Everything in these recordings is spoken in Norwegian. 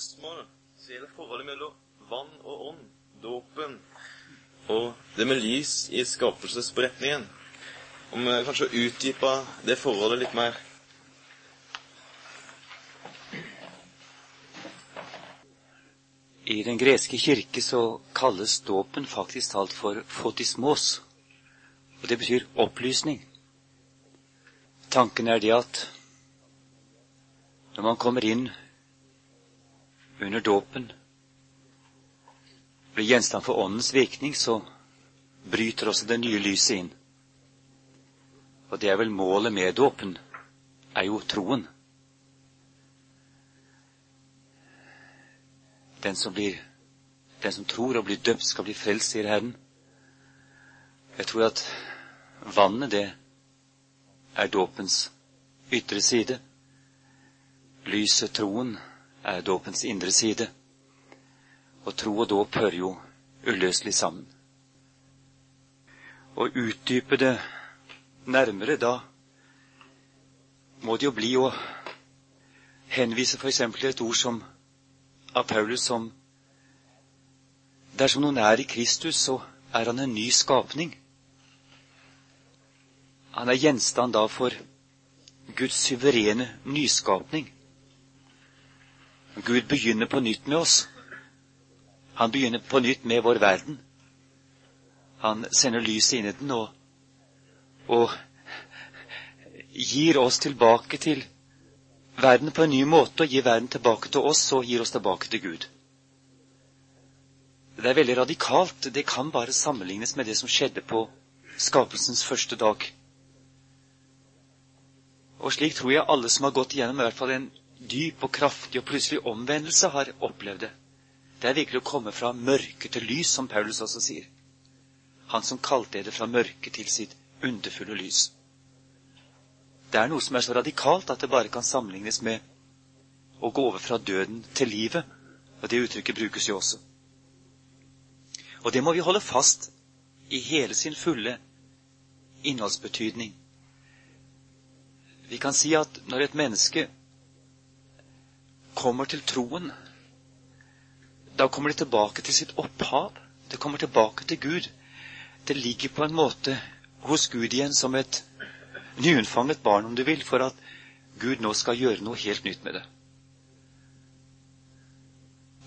spørsmål som gjelder forholdet mellom vann og ånd, dåpen, og det med lys i skapelsesberetningen. Om vi kanskje utdyper det forholdet litt mer. I den greske kirke så kalles dåpen faktisk talt for fotismos. Og det betyr opplysning. Tanken er det at når man kommer inn under dåpen, blir gjenstand for åndens virkning, så bryter også det nye lyset inn. Og det er vel målet med dåpen, er jo troen. Den som, blir, den som tror og blir døpt, skal bli frelst, sier Herren. Jeg tror at vannet, det er dåpens ytre side. Lyset, troen, er dåpens indre side. Og tro og dåp hører jo uløselig sammen. Å utdype det nærmere, da må det jo bli å henvise f.eks. til et ord som av Paulus som Dersom noen er i Kristus, så er han en ny skapning. Han er gjenstand da for Guds suverene nyskapning. Gud begynner på nytt med oss. Han begynner på nytt med vår verden. Han sender lyset inn i den og, og gir oss tilbake til verden på en ny måte og gir verden tilbake til oss og gir oss tilbake til Gud. Det er veldig radikalt. Det kan bare sammenlignes med det som skjedde på skapelsens første dag. Og slik tror jeg alle som har gått igjennom i hvert fall en dyp og kraftig og plutselig omvendelse, har opplevd det. Det er virkelig å komme fra mørke til lys, som Paulus også sier. Han som kalte dere fra mørke til sitt underfulle lys. Det er noe som er så radikalt at det bare kan sammenlignes med å gå over fra døden til livet. Og det uttrykket brukes jo også. Og det må vi holde fast i hele sin fulle innholdsbetydning. Vi kan si at når et menneske kommer til troen, da kommer det tilbake til sitt opphav. Det kommer tilbake til Gud. Det ligger på en måte hos Gud igjen som et nyunnfanget barn, om du vil, for at Gud nå skal gjøre noe helt nytt med det.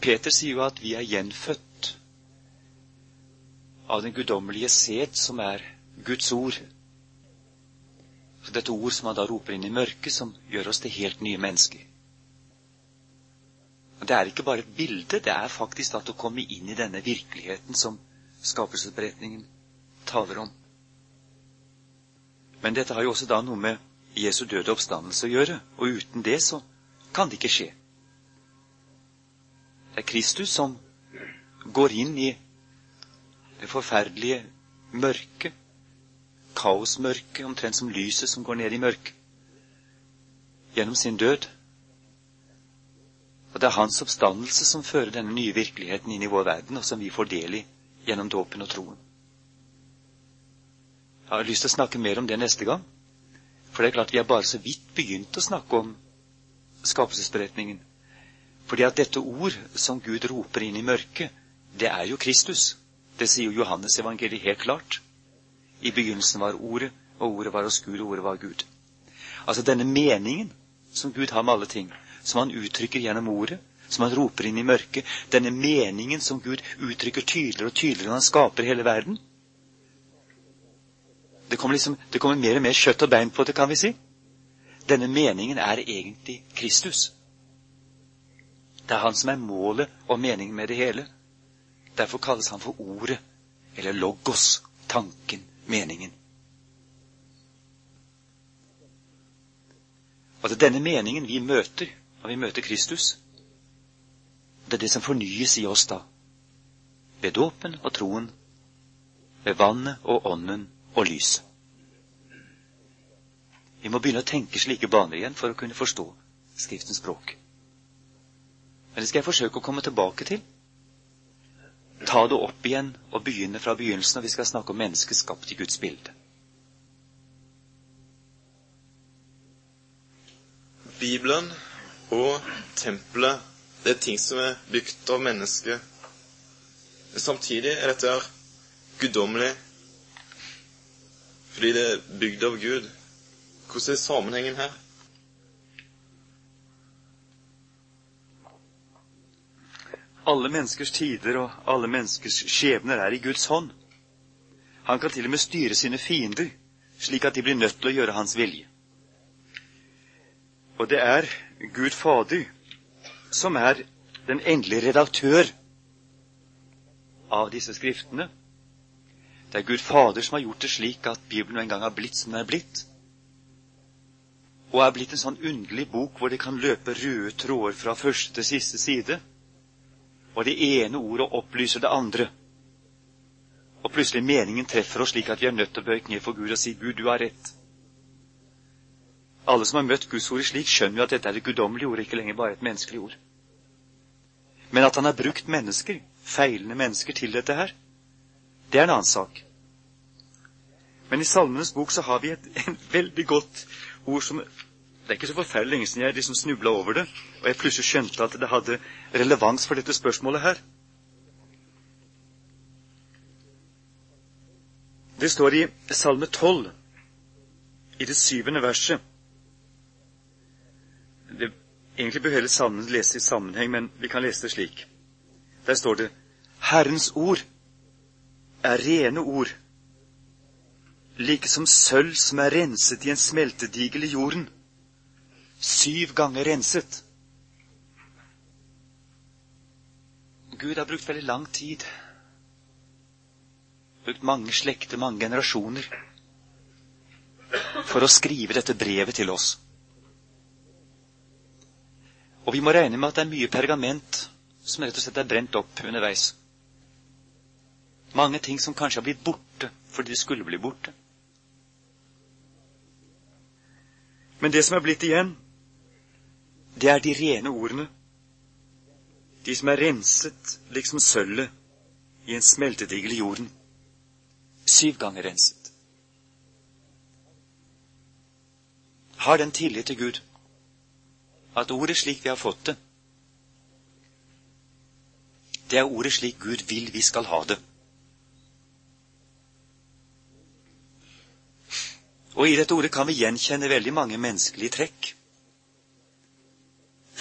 Peter sier jo at vi er gjenfødt av den guddommelige sæd, som er Guds ord. Dette ord som han da roper inn i mørket, som gjør oss til helt nye mennesker. Det er ikke bare et bilde, det er faktisk at å komme inn i denne virkeligheten som skapelsesberetningen taler om. Men dette har jo også da noe med Jesu døde oppstandelse å gjøre, og uten det så kan det ikke skje. Det er Kristus som går inn i det forferdelige mørket, kaosmørket, omtrent som lyset som går ned i mørket, gjennom sin død. Det er hans oppstandelse som fører denne nye virkeligheten inn i vår verden, og som vi får del i gjennom dåpen og troen. Jeg har lyst til å snakke mer om det neste gang. For det er klart vi har bare så vidt begynt å snakke om skapelsesberetningen. Fordi at dette ord som Gud roper inn i mørket, det er jo Kristus. Det sier jo Johannes evangeliet helt klart. I begynnelsen var Ordet, og Ordet var hos Gud, og Ordet var Gud. Altså denne meningen som Gud har med alle ting, som han uttrykker gjennom Ordet, som han roper inn i mørket, denne meningen som Gud uttrykker tydeligere og tydeligere når han skaper hele verden, det kommer, liksom, det kommer mer og mer kjøtt og bein på det, kan vi si. Denne meningen er egentlig Kristus. Det er han som er målet og meningen med det hele. Derfor kalles han for Ordet, eller Logos, tanken, meningen. Og det er denne meningen vi møter når vi møter Kristus. Det er det som fornyes i oss da. Ved dåpen og troen, ved vannet og ånden og lys. Vi må begynne å tenke slike baner igjen for å kunne forstå Skriftens språk. Men det skal jeg forsøke å komme tilbake til. Ta det opp igjen og begynne fra begynnelsen når vi skal snakke om mennesket skapt i Guds bilde. Bibelen og tempelet det er ting som er bygd av mennesker. Men samtidig er dette her guddommelig fordi det er bygd av Gud. Hvordan er sammenhengen her? Alle menneskers tider og alle menneskers skjebner er i Guds hånd. Han kan til og med styre sine fiender, slik at de blir nødt til å gjøre hans vilje. Og det er Gud Fader som er den endelige redaktør av disse skriftene. Det er Gud Fader som har gjort det slik at Bibelen en gang har blitt som den er blitt. Og er blitt en sånn underlig bok hvor det kan løpe røde tråder fra første til siste side. Og det ene ordet opplyser det andre. Og plutselig meningen treffer oss slik at vi er nødt til å bøye kne for Gud og si 'Gud, du har rett'. Alle som har møtt Guds ord slik, skjønner jo at dette er et guddommelig ord, ikke lenger bare et menneskelig ord. Men at han har brukt mennesker, feilende mennesker, til dette her, det er en annen sak. Men i Salmenes bok så har vi et en veldig godt ord som Det er ikke så forferdelig lenge siden jeg liksom snubla over det, og jeg plutselig skjønte at det hadde relevans for dette spørsmålet her. Det står i Salme 12, i det syvende verset Egentlig bør hele salmen leses i sammenheng, men vi kan lese det slik. Der står det Herrens ord er rene ord, like som sølv som er renset i en smeltedigel i jorden, syv ganger renset. Gud har brukt veldig lang tid, brukt mange slekter, mange generasjoner, for å skrive dette brevet til oss. Og vi må regne med at det er mye pergament som rett og slett er brent opp underveis. Mange ting som kanskje har blitt borte fordi de skulle bli borte. Men det som er blitt igjen, det er de rene ordene. De som er renset liksom sølvet i en smeltedigel i jorden. Syv ganger renset. Har den tillit til Gud at ordet slik vi har fått det, det er ordet slik Gud vil vi skal ha det. Og i dette ordet kan vi gjenkjenne veldig mange menneskelige trekk.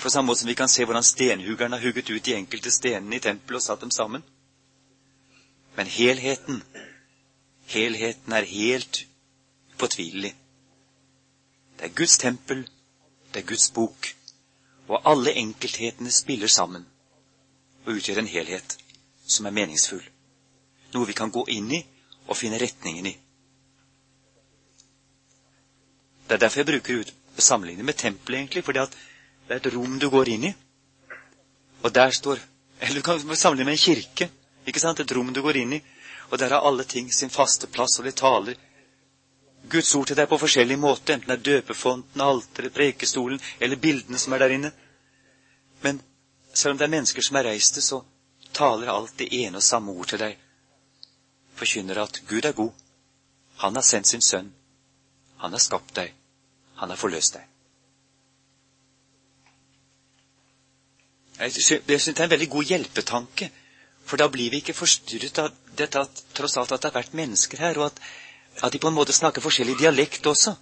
På samme måte som vi kan se hvordan stenhuggeren har hugget ut de enkelte stenene i tempelet og satt dem sammen. Men helheten, helheten er helt upåtvilelig. Det er Guds tempel, det er Guds bok og alle enkelthetene spiller sammen og utgjør en helhet som er meningsfull. Noe vi kan gå inn i og finne retningen i. Det er derfor jeg bruker ut, sammenligning med tempelet, egentlig, fordi at det er et rom du går inn i, og der står Eller du kan sammenligne med en kirke. ikke sant? Et rom du går inn i, og der har alle ting sin faste plass, og de taler Guds ord til deg på forskjellig måte, enten det er døpefonten, alteret, prekestolen eller bildene som er der inne. Men selv om det er mennesker som er reiste, så taler alt det ene og samme ord til deg. Forkynner at Gud er god. Han har sendt sin sønn. Han har skapt deg. Han har forløst deg. Jeg synes det er en veldig god hjelpetanke. For da blir vi ikke forstyrret av dette at tross alt at det har vært mennesker her, og at at de på en måte snakker forskjellig dialekt også.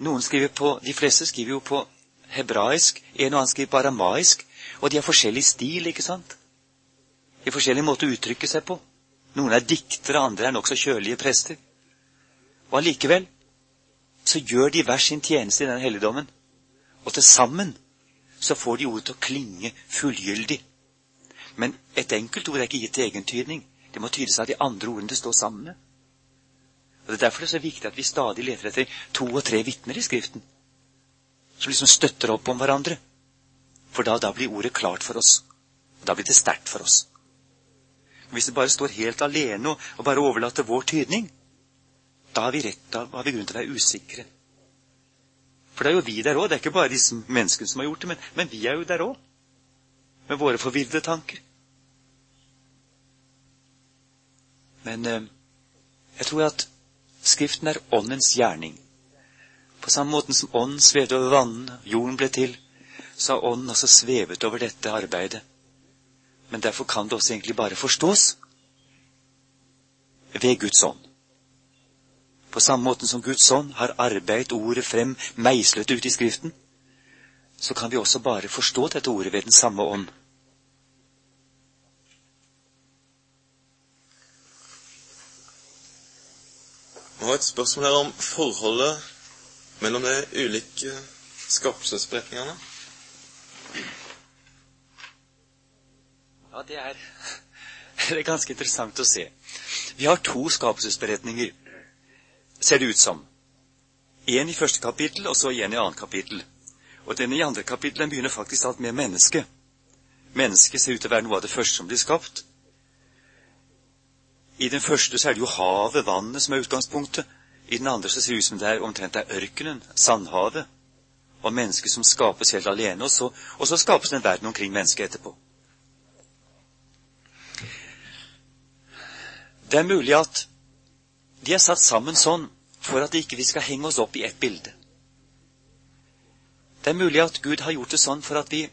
Noen skriver på, De fleste skriver jo på hebraisk, en og annen skriver på aramaisk. Og de har forskjellig stil, ikke sant? De har forskjellig måte å uttrykke seg på. Noen er diktere, andre er nokså kjølige prester. Og allikevel så gjør de hver sin tjeneste i den helligdommen. Og til sammen så får de ordet til å klinge fullgyldig. Men et enkelt ord er ikke gitt til egentydning. Det må tydes av de andre ordene det står sammen med. Og Det er derfor det er så viktig at vi stadig leter etter to og tre vitner i Skriften. Som liksom støtter opp om hverandre. For da, da blir ordet klart for oss. Og da blir det sterkt for oss. Men hvis det bare står helt alene og, bare overlater vår tydning, da har vi rett, da har vi grunn til å være usikre. For det er jo vi der òg. Det er ikke bare disse menneskene som har gjort det, men, men vi er jo der òg. Med våre forvirrede tanker. Men eh, jeg tror at Skriften er åndens gjerning. På samme måte som ånden svevde over vannene, jorden ble til, så har Ånden altså svevet over dette arbeidet. Men derfor kan det også egentlig bare forstås ved Guds ånd. På samme måte som Guds ånd har arbeidet ordet frem, meislet ut i Skriften, så kan vi også bare forstå dette ordet ved den samme ånd. Vi har et spørsmål her om forholdet mellom de ulike skapelsesberetningene. Ja, det er, det er ganske interessant å se. Vi har to skapelsesberetninger, ser det ut som. En i første kapittel, og så igjen i annet kapittel. Og denne i andre kapittel begynner faktisk alt med mennesket. Mennesket ser ut til å være noe av det første som blir skapt. I den første så er det jo havet, vannet, som er utgangspunktet. I den andre så ser det ut som det er omtrent er ørkenen, sandhavet. Og mennesket som skapes helt alene. Og så, og så skapes det en verden omkring mennesket etterpå. Det er mulig at de er satt sammen sånn for at ikke vi skal henge oss opp i ett bilde. Det er mulig at Gud har gjort det sånn for at vi,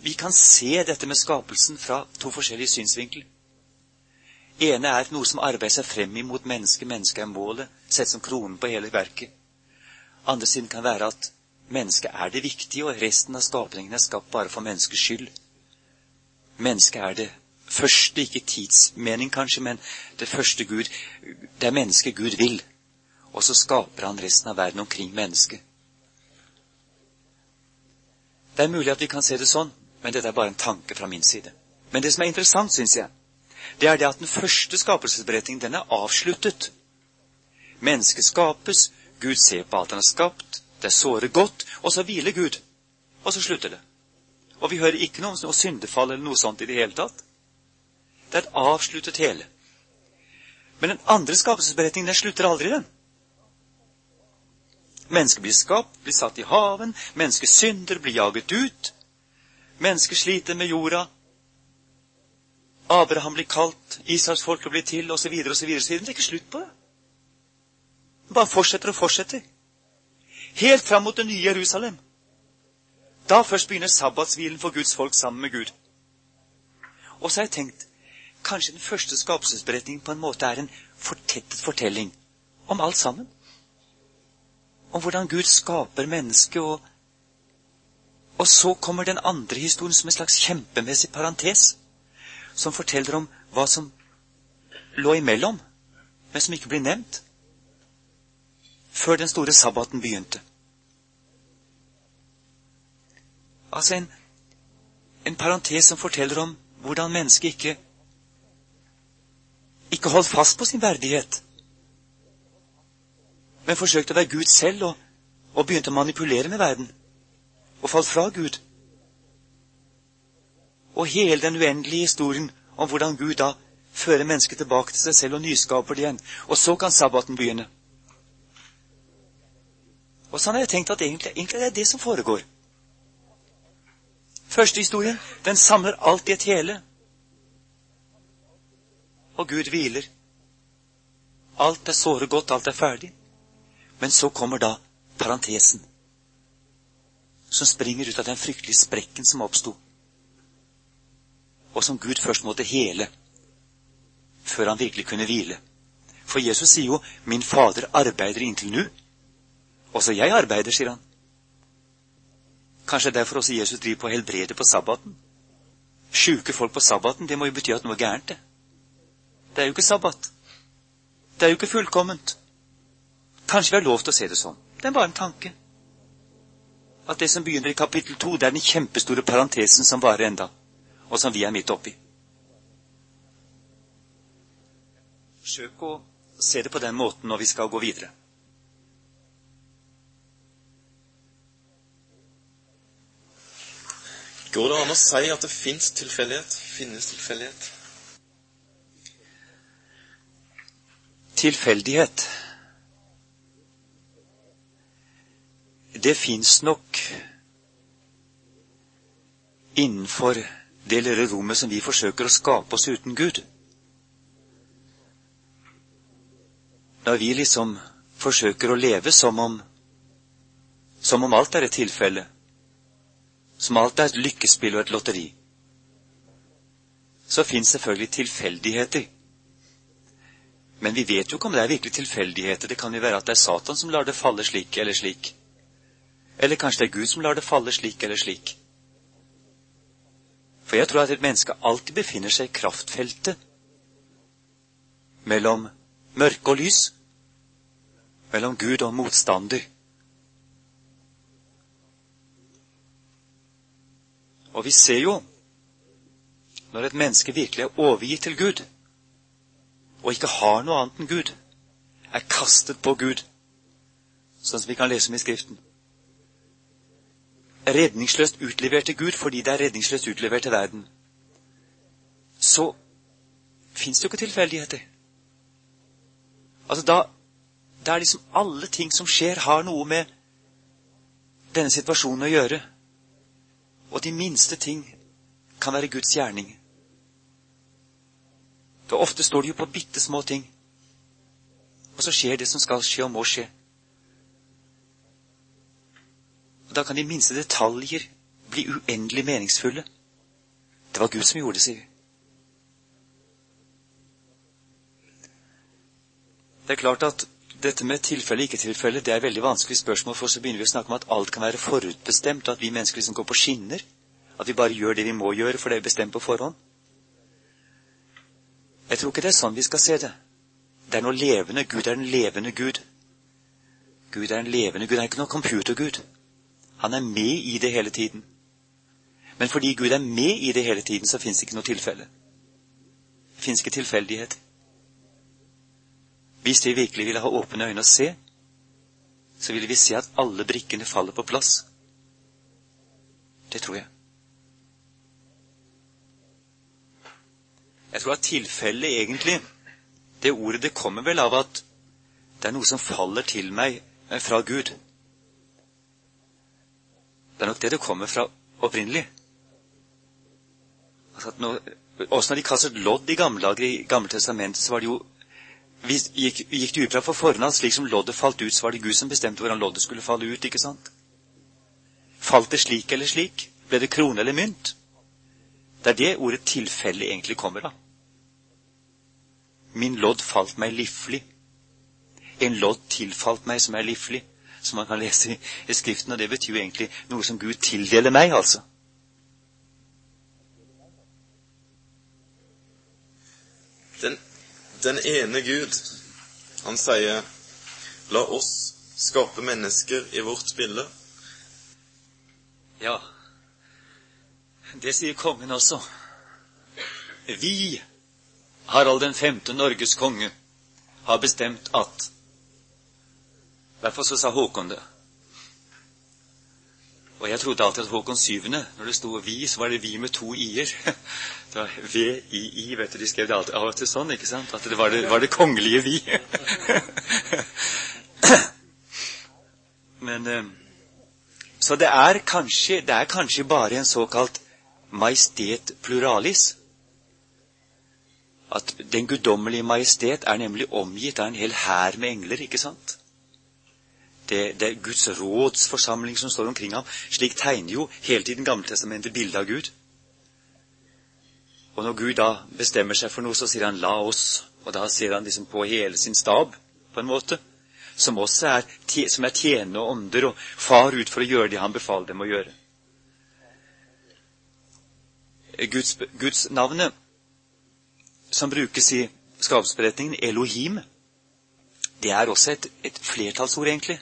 vi kan se dette med skapelsen fra to forskjellige synsvinkler ene er noe som arbeider seg frem imot mennesket. Mennesket er målet, sett som kronen på hele verket. Andre siden kan være at mennesket er det viktige, og resten av skapningen er skapt bare for menneskets skyld. Mennesket er det første, ikke tidsmening kanskje, men det første Gud Det er mennesket Gud vil. Og så skaper han resten av verden omkring mennesket. Det er mulig at vi kan se det sånn, men dette er bare en tanke fra min side. Men det som er interessant, syns jeg, det er det at den første skapelsesberetningen den er avsluttet. Mennesket skapes, Gud ser på alt han har skapt, det er såre godt, og så hviler Gud. Og så slutter det. Og vi hører ikke noe om noe syndefall eller noe sånt i det hele tatt. Det er et avsluttet hele. Men den andre skapelsesberetningen den slutter aldri, den. Mennesket blir skapt, blir satt i haven, mennesket synder, blir jaget ut. Mennesket sliter med jorda, Abraham blir kalt, Israels folk blir til, osv., osv. Men det er ikke slutt på det. Det bare fortsetter og fortsetter. Helt fram mot det nye Jerusalem. Da først begynner sabbatshvilen for Guds folk sammen med Gud. Og så har jeg tenkt kanskje den første skapelsesberetningen på en måte er en fortettet fortelling om alt sammen. Om hvordan Gud skaper mennesket, og, og så kommer den andre historien som en slags kjempemessig parentes som forteller om hva som lå imellom, men som ikke blir nevnt før den store sabbaten begynte. Altså en, en parentes som forteller om hvordan mennesket ikke ikke holdt fast på sin verdighet, men forsøkte å være Gud selv og, og begynte å manipulere med verden og falt fra Gud og hele den uendelige historien om hvordan Gud da fører mennesket tilbake til seg selv og nyskaper det igjen. Og så kan sabbaten begynne. Og sånn har jeg tenkt at egentlig, egentlig er det det som foregår. Første historien, den samler alt i et hele. Og Gud hviler. Alt er såre godt, alt er ferdig. Men så kommer da parentesen, som springer ut av den fryktelige sprekken som oppsto og som Gud først måtte hele før han virkelig kunne hvile. For Jesus sier jo 'Min Fader arbeider inntil nå'. Også jeg arbeider, sier han. Kanskje derfor også Jesus driver på å helbrede på sabbaten. Sjuke folk på sabbaten, det må jo bety at noe er gærent, det. Det er jo ikke sabbat. Det er jo ikke fullkomment. Kanskje vi har lov til å se det sånn. Det er bare en tanke. At det som begynner i kapittel to, det er den kjempestore parentesen som varer enda og som vi er midt oppi. Forsøk å se det på den måten når vi skal gå videre. Går det an å si at det fins tilfeldighet? Finnes tilfeldighet? Tilfeldighet Det fins nok innenfor det lille rommet som vi forsøker å skape oss uten Gud. Når vi liksom forsøker å leve som om, som om alt er et tilfelle, som alt er et lykkespill og et lotteri. Så fins selvfølgelig tilfeldigheter. Men vi vet jo ikke om det er virkelig tilfeldigheter. Det kan jo være at det er Satan som lar det falle slik eller slik. Eller kanskje det er Gud som lar det falle slik eller slik. For jeg tror at et menneske alltid befinner seg i kraftfeltet mellom mørke og lys, mellom Gud og motstander. Og vi ser jo, når et menneske virkelig er overgitt til Gud, og ikke har noe annet enn Gud, er kastet på Gud, sånn som vi kan lese om i Skriften redningsløst utlevert til Gud fordi det er redningsløst utlevert til verden, så fins det jo ikke tilfeldigheter. Altså da, da er liksom alle ting som skjer, har noe med denne situasjonen å gjøre. Og de minste ting kan være Guds gjerning. For ofte står det jo på bitte små ting. Og så skjer det som skal skje og må skje. Og Da kan de minste detaljer bli uendelig meningsfulle. Det var Gud som gjorde det, sier vi. Det er klart at dette med tilfelle ikke tilfelle, det er veldig vanskelig spørsmål, for så begynner vi å snakke om at alt kan være forutbestemt, at vi mennesker liksom går på skinner. At vi bare gjør det vi må gjøre, for det er bestemt på forhånd. Jeg tror ikke det er sånn vi skal se det. Det er noe levende. Gud er en levende Gud. Gud er en levende Gud. Han er ikke noe computergud. Han er med i det hele tiden. Men fordi Gud er med i det hele tiden, så fins det ikke noe tilfelle. Det fins ikke tilfeldighet. Hvis vi virkelig ville ha åpne øyne og se, så ville vi se at alle brikkene faller på plass. Det tror jeg. Jeg tror at tilfellet egentlig Det ordet det kommer vel av at det er noe som faller til meg fra Gud. Det er nok det det kommer fra opprinnelig. Altså når, også når de kastet lodd i gamle dager i Gamle testamentet, så var det jo Gikk, gikk det ut fra for forhånd slik som loddet falt ut, så var det Gud som bestemte hvordan loddet skulle falle ut. ikke sant? Falt det slik eller slik? Ble det krone eller mynt? Det er det ordet tilfelle egentlig kommer av. Min lodd falt meg liflig. En lodd tilfalt meg som er liflig som man kan lese i, i Skriften. Og det betyr jo egentlig noe som Gud tildeler meg, altså. Den, den ene Gud, han sier, la oss skape mennesker i vårt bilde. Ja, det sier kongen også. Vi, Harald den femte, Norges konge, har bestemt at hvert så sa Håkon det. Og jeg trodde alltid at Håkon syvende, når det sto 'vi', så var det 'vi' med to i-er. V-I-I, vet du. De skrev det alltid av og til sånn, ikke sant? At det var det, var det kongelige 'vi'. Men eh, Så det er, kanskje, det er kanskje bare en såkalt majestet pluralis. At den guddommelige majestet er nemlig omgitt av en hel hær med engler, ikke sant? Det, det, er Guds rådsforsamling som står omkring ham. Slik tegner jo hele tiden Gammeltestamentet bildet av Gud. Og når Gud da bestemmer seg for noe, så sier han 'la oss'. Og da ser han liksom på hele sin stab, på en måte, som også er, som er tjenende ånder og far ut for å gjøre det han befaler dem å gjøre. Guds, Guds navnet som brukes i skapelsesberetningen, Elohim, det er også et, et flertallsord, egentlig.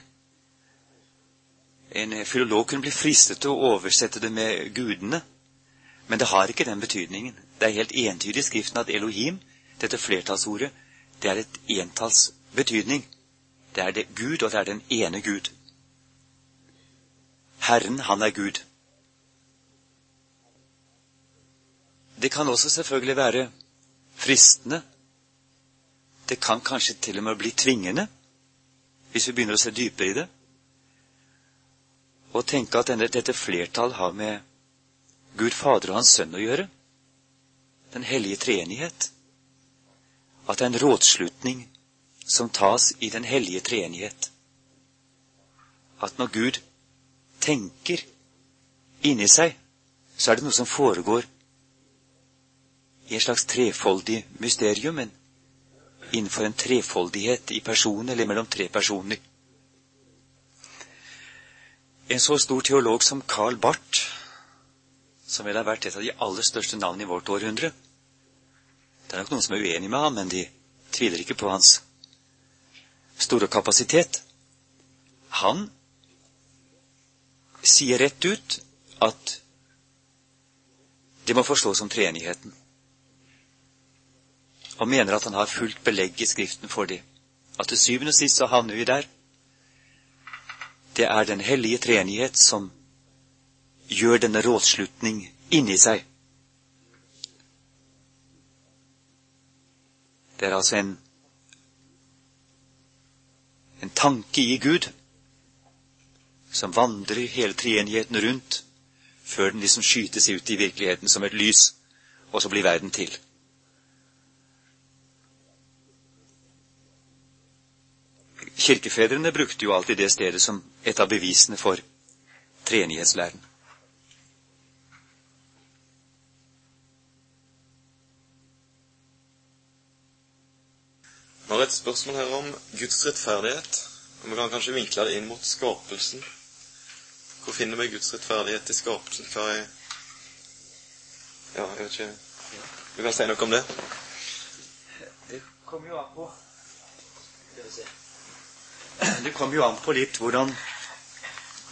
En filolog kunne bli fristet til å oversette det med gudene, men det har ikke den betydningen. Det er helt entydig i Skriften at Elohim, dette flertallsordet, det er et entalls betydning. Det er det Gud, og det er den ene Gud. Herren, han er Gud. Det kan også selvfølgelig være fristende. Det kan kanskje til og med bli tvingende, hvis vi begynner å se dypere i det og tenke at denne, dette flertall har med Gud Fader og Hans Sønn å gjøre. Den hellige treenighet. At det er en rådslutning som tas i den hellige treenighet. At når Gud tenker inni seg så er det noe som foregår i en slags trefoldig mysterium, men innenfor en trefoldighet i personen eller mellom tre personer. En så stor teolog som Carl Barth, som vel har vært et av de aller største navnene i vårt århundre Det er nok noen som er uenig med ham, men de tviler ikke på hans store kapasitet. Han sier rett ut at det må forstås som treenigheten og mener at han har fullt belegg i Skriften for det. At til syvende og sist så havner vi der. Det er den hellige treenighet som gjør denne rådslutning inni seg. Det er altså en, en tanke i Gud som vandrer hele treenigheten rundt, før den liksom skytes ut i virkeligheten som et lys, og så blir verden til. Kirkefedrene brukte jo alltid det stedet som et av bevisene for treenighetslæren. Vi har et spørsmål her om Guds rettferdighet. og Vi kan kanskje vinkle det inn mot skapelsen. Hvor finner vi Guds rettferdighet i skapelsen? Hva er Ja, jeg vet ikke Du kan si noe om det? Det kommer jo an på Det kommer jo an på litt hvordan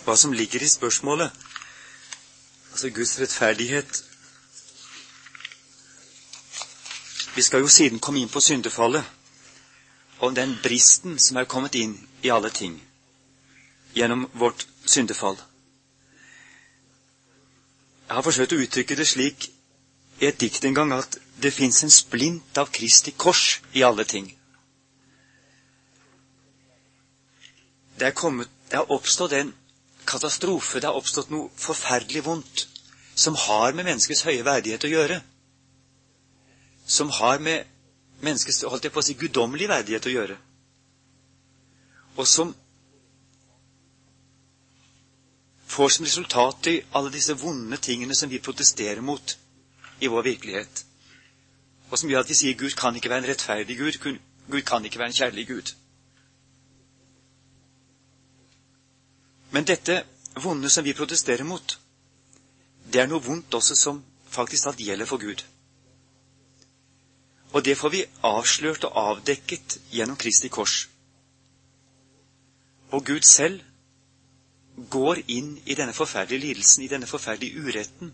Hva som ligger i spørsmålet. Altså Guds rettferdighet Vi skal jo siden komme inn på syndefallet, og den bristen som er kommet inn i alle ting gjennom vårt syndefall. Jeg har forsøkt å uttrykke det slik i et dikt en gang at det fins en splint av Kristi kors i alle ting. Det kommet, det har oppstått en katastrofe, det har oppstått noe forferdelig vondt som har med menneskets høye verdighet å gjøre. Som har med menneskets holdt jeg på å si, guddommelige verdighet å gjøre. Og som får som resultat i alle disse vonde tingene som vi protesterer mot i vår virkelighet. Og som gjør at vi sier Gud kan ikke være en rettferdig Gud. Gud kan ikke være en kjærlig Gud. Men dette vonde som vi protesterer mot, det er noe vondt også som faktisk alt gjelder for Gud. Og det får vi avslørt og avdekket gjennom Kristi kors. Og Gud selv går inn i denne forferdelige lidelsen, i denne forferdelige uretten,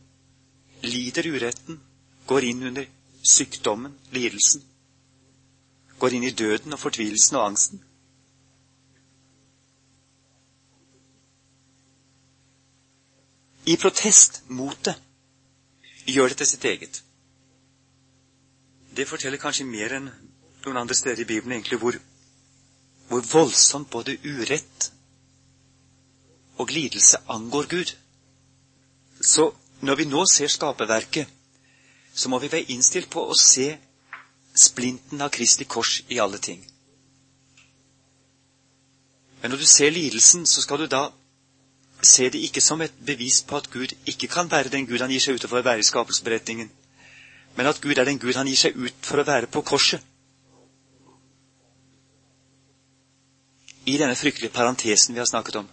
lider uretten, går inn under sykdommen, lidelsen, går inn i døden og fortvilelsen og angsten. I protest mot det gjør det til sitt eget. Det forteller kanskje mer enn noen andre steder i Bibelen egentlig hvor, hvor voldsomt både urett og lidelse angår Gud. Så når vi nå ser skaperverket, så må vi være innstilt på å se splinten av Kristi kors i alle ting. Men når du ser lidelsen, så skal du da se det ikke som et bevis på at Gud ikke kan være den Gud han gir seg ut for å være i skapelsesberetningen, men at Gud er den Gud han gir seg ut for å være på korset. I denne fryktelige parentesen vi har snakket om.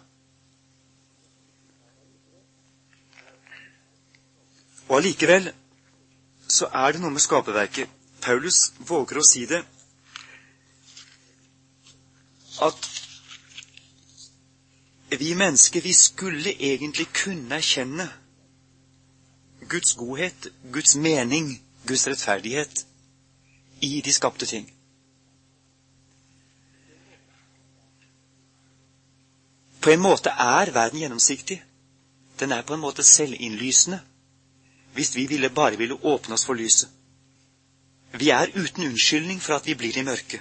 Og allikevel så er det noe med skaperverket. Paulus våger å si det at vi mennesker, vi skulle egentlig kunne erkjenne Guds godhet, Guds mening, Guds rettferdighet i de skapte ting. På en måte er verden gjennomsiktig. Den er på en måte selvinnlysende hvis vi ville bare ville åpne oss for lyset. Vi er uten unnskyldning for at vi blir i mørket,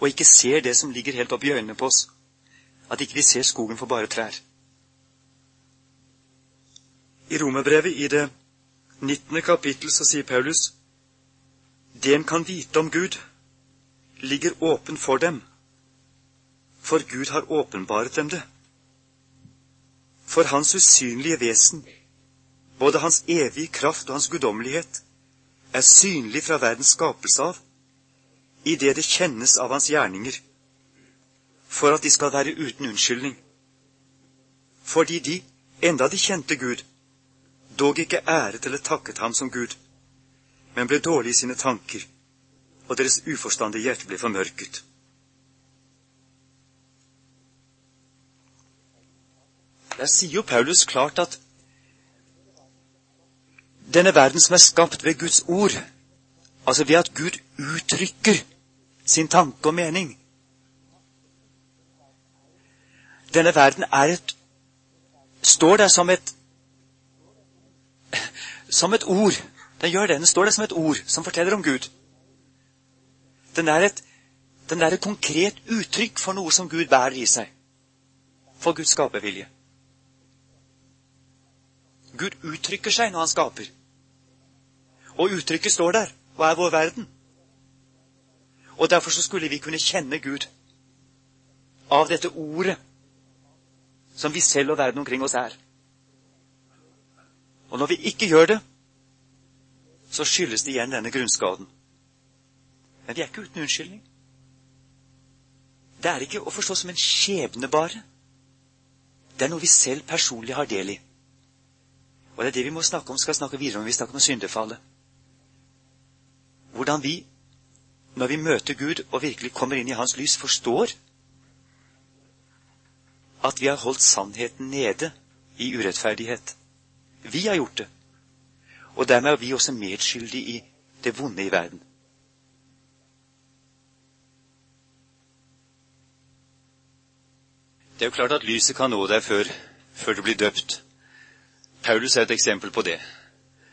og ikke ser det som ligger helt oppi øynene på oss, at ikke vi ser skogen for bare trær. I Romerbrevet i det 19. kapittel så sier Paulus det en kan vite om Gud, ligger åpen for dem, for Gud har åpenbaret dem det. For hans usynlige vesen, både hans evige kraft og hans guddommelighet, er synlig fra verdens skapelse av, i det det kjennes av hans gjerninger, for at de skal være uten unnskyldning. Fordi de, enda de kjente Gud, dog ikke æret eller takket ham som Gud, men ble dårlige i sine tanker, og deres uforstandige hjerte ble formørket. Der sier jo Paulus klart at denne verden som er skapt ved Guds ord, altså ved at Gud uttrykker sin tanke og mening Denne verden er et står der som et som et ord. Den gjør det. Den står der som et ord som forteller om Gud. Den er et, den er et konkret uttrykk for noe som Gud bærer i seg. For Guds skapervilje. Gud uttrykker seg når han skaper. Og uttrykket står der og er vår verden. Og derfor så skulle vi kunne kjenne Gud av dette ordet som vi selv og verden omkring oss er. Og når vi ikke gjør det, så skyldes det igjen denne grunnskaden. Men vi er ikke uten unnskyldning. Det er ikke å forstå som en skjebne bare. Det er noe vi selv personlig har del i. Og det er det vi må snakke om, skal snakke videre om når vi snakker om syndefallet. Hvordan vi, når vi møter Gud og virkelig kommer inn i Hans lys, forstår at vi har holdt sannheten nede i urettferdighet. Vi har gjort det. Og dermed er vi også medskyldige i det vonde i verden. Det er jo klart at lyset kan nå deg før, før du blir døpt. Paulus er et eksempel på det.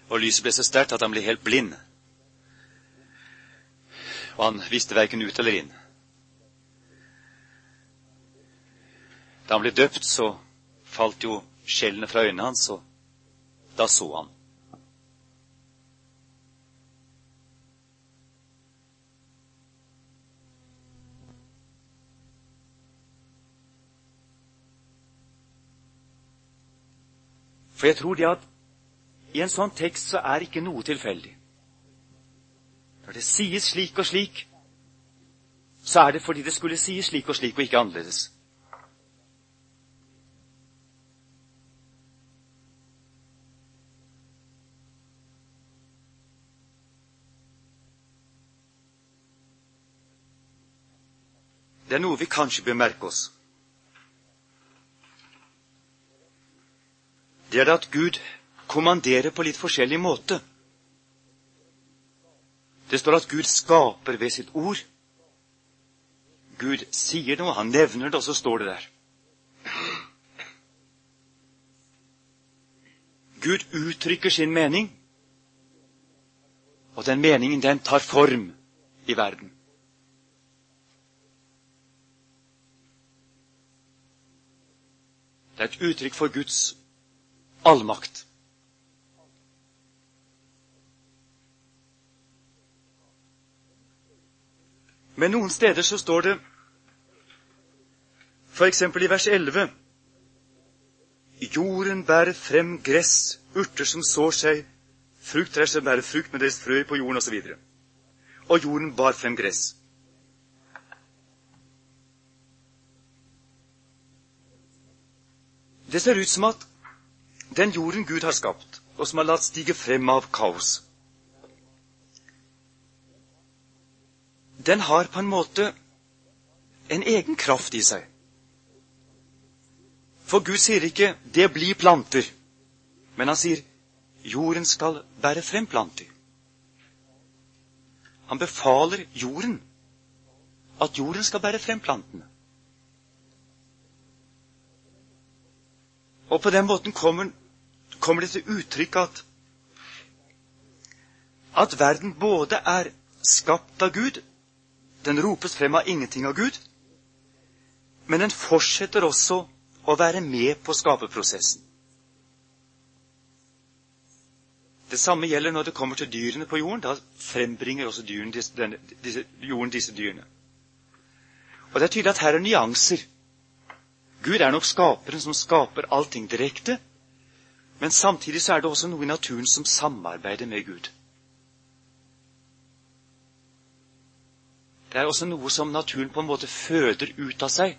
Og lyset ble så sterkt at han ble helt blind. Og han visste verken ut eller inn. Da han ble døpt, så falt jo skjellene fra øynene hans, og da så han. For jeg tror det at i en sånn tekst så er ikke noe tilfeldig. Når det sies slik og slik, så er det fordi det skulle sies slik og slik, og ikke annerledes. Det er noe vi kanskje bør merke oss. Det er at Gud kommanderer på litt forskjellig måte. Det står at Gud skaper ved sitt ord. Gud sier noe, han nevner det, og så står det der. Gud uttrykker sin mening, og den meningen, den tar form i verden. Det er et uttrykk for Guds allmakt. Men noen steder så står det f.eks. i vers 11 Jorden bærer frem gress, urter som sår seg, frukttrær som bærer frukt med deres frø på jorden, osv. Og, så og jorden bar frem gress. Det ser ut som at den jorden Gud har skapt, og som har latt stige frem av kaos, den har på en måte en egen kraft i seg. For Gud sier ikke 'det blir planter', men han sier 'jorden skal bære frem planter'. Han befaler jorden at jorden skal bære frem plantene. Og på den måten kommer, kommer det til uttrykk at at verden både er skapt av Gud, den ropes frem av ingenting av Gud, men den fortsetter også å være med på skaperprosessen. Det samme gjelder når det kommer til dyrene på jorden. Da frembringer også dyrene, disse, denne, disse, jorden disse dyrene. Og Det er tydelig at her er nyanser. Gud er nok skaperen som skaper allting direkte, men samtidig så er det også noe i naturen som samarbeider med Gud. Det er også noe som naturen på en måte føder ut av seg,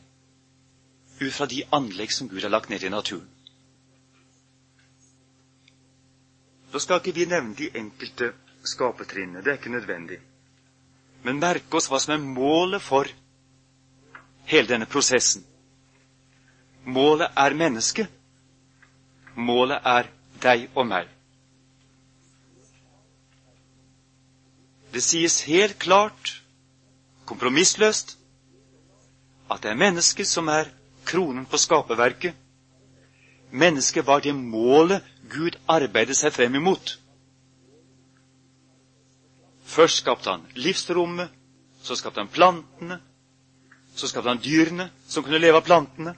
ut fra de anlegg som Gud har lagt ned i naturen. Da skal ikke vi nevne de enkelte skapertrinnene. Det er ikke nødvendig. Men merke oss hva som er målet for hele denne prosessen. Målet er mennesket. Målet er deg og meg. Det sies helt klart, kompromissløst, at det er mennesket som er kronen på skaperverket. Mennesket var det målet Gud arbeidet seg frem imot. Først skapte han livsrommet, så skapte han plantene, så skapte han dyrene som kunne leve av plantene.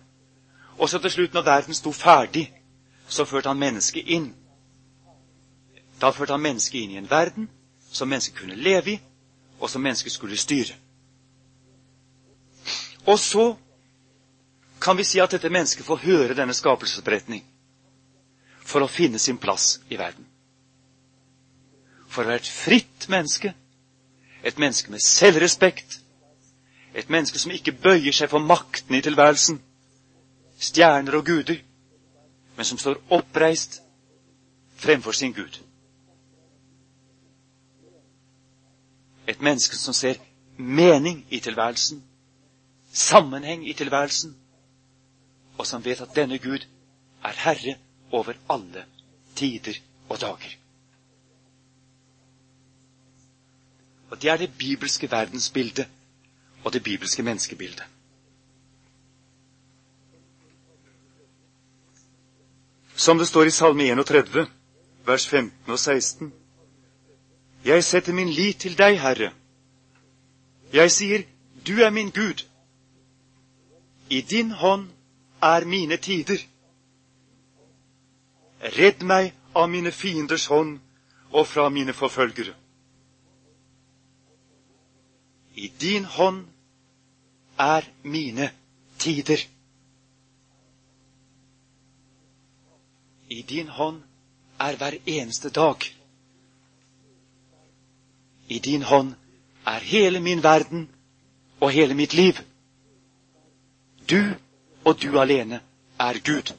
Og så til slutt, når verden sto ferdig, så førte han mennesket inn. Da førte han mennesket inn i en verden som mennesket kunne leve i, og som mennesket skulle styre. Og så kan vi si at dette mennesket får høre denne skapelsesberetning for å finne sin plass i verden. For å være et fritt menneske, et menneske med selvrespekt, et menneske som ikke bøyer seg for maktene i tilværelsen, stjerner og guder, men som står oppreist fremfor sin Gud. Et menneske som ser mening i tilværelsen, sammenheng i tilværelsen, og som vet at denne Gud er herre over alle tider og dager. Og Det er det bibelske verdensbildet og det bibelske menneskebildet. Som det står i Salme 31, vers 15 og 16. Jeg setter min lit til deg, Herre. Jeg sier, du er min Gud. I din hånd er mine tider. Redd meg av mine fienders hånd og fra mine forfølgere. I din hånd er mine tider. I din hånd er hver eneste dag. I din hånd er hele min verden og hele mitt liv. Du og du alene er Gud.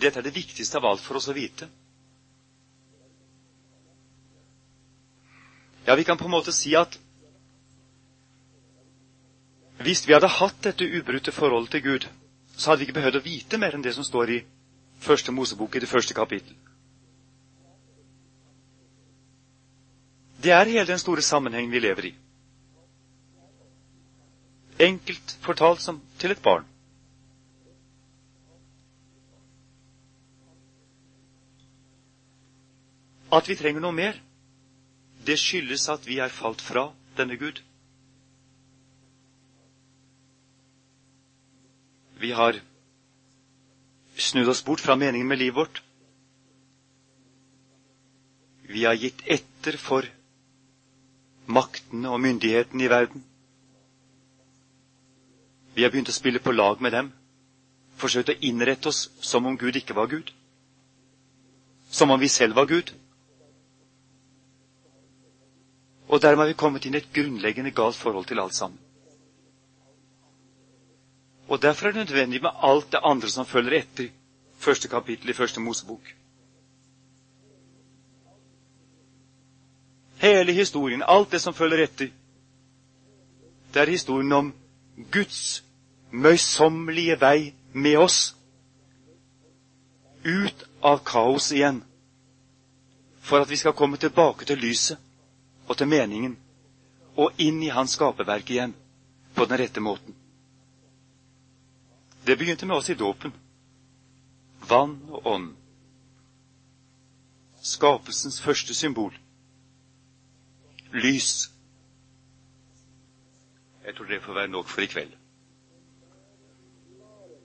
Dette er det viktigste av alt for oss å vite. Ja, vi kan på en måte si at hvis vi hadde hatt dette ubrutte forholdet til Gud, så hadde vi ikke behøvd å vite mer enn det som står i første Mosebok i det første kapittel. Det er hele den store sammenhengen vi lever i. Enkelt fortalt som til et barn. At vi trenger noe mer, det skyldes at vi er falt fra denne Gud. Vi har snudd oss bort fra meningen med livet vårt. Vi har gitt etter for maktene og myndighetene i verden. Vi har begynt å spille på lag med dem, forsøkt å innrette oss som om Gud ikke var Gud. Som om vi selv var Gud. Og dermed har vi kommet inn i et grunnleggende galt forhold til alt sammen. Og Derfor er det nødvendig med alt det andre som følger etter første kapittel i første Mosebok. Hele historien, alt det som følger etter, det er historien om Guds møysommelige vei med oss ut av kaos igjen, for at vi skal komme tilbake til lyset og til meningen, og inn i hans skaperverk igjen på den rette måten. Det begynte med oss i dåpen. Vann og ånd. Skapelsens første symbol lys. Jeg tror det får være nok for i kveld.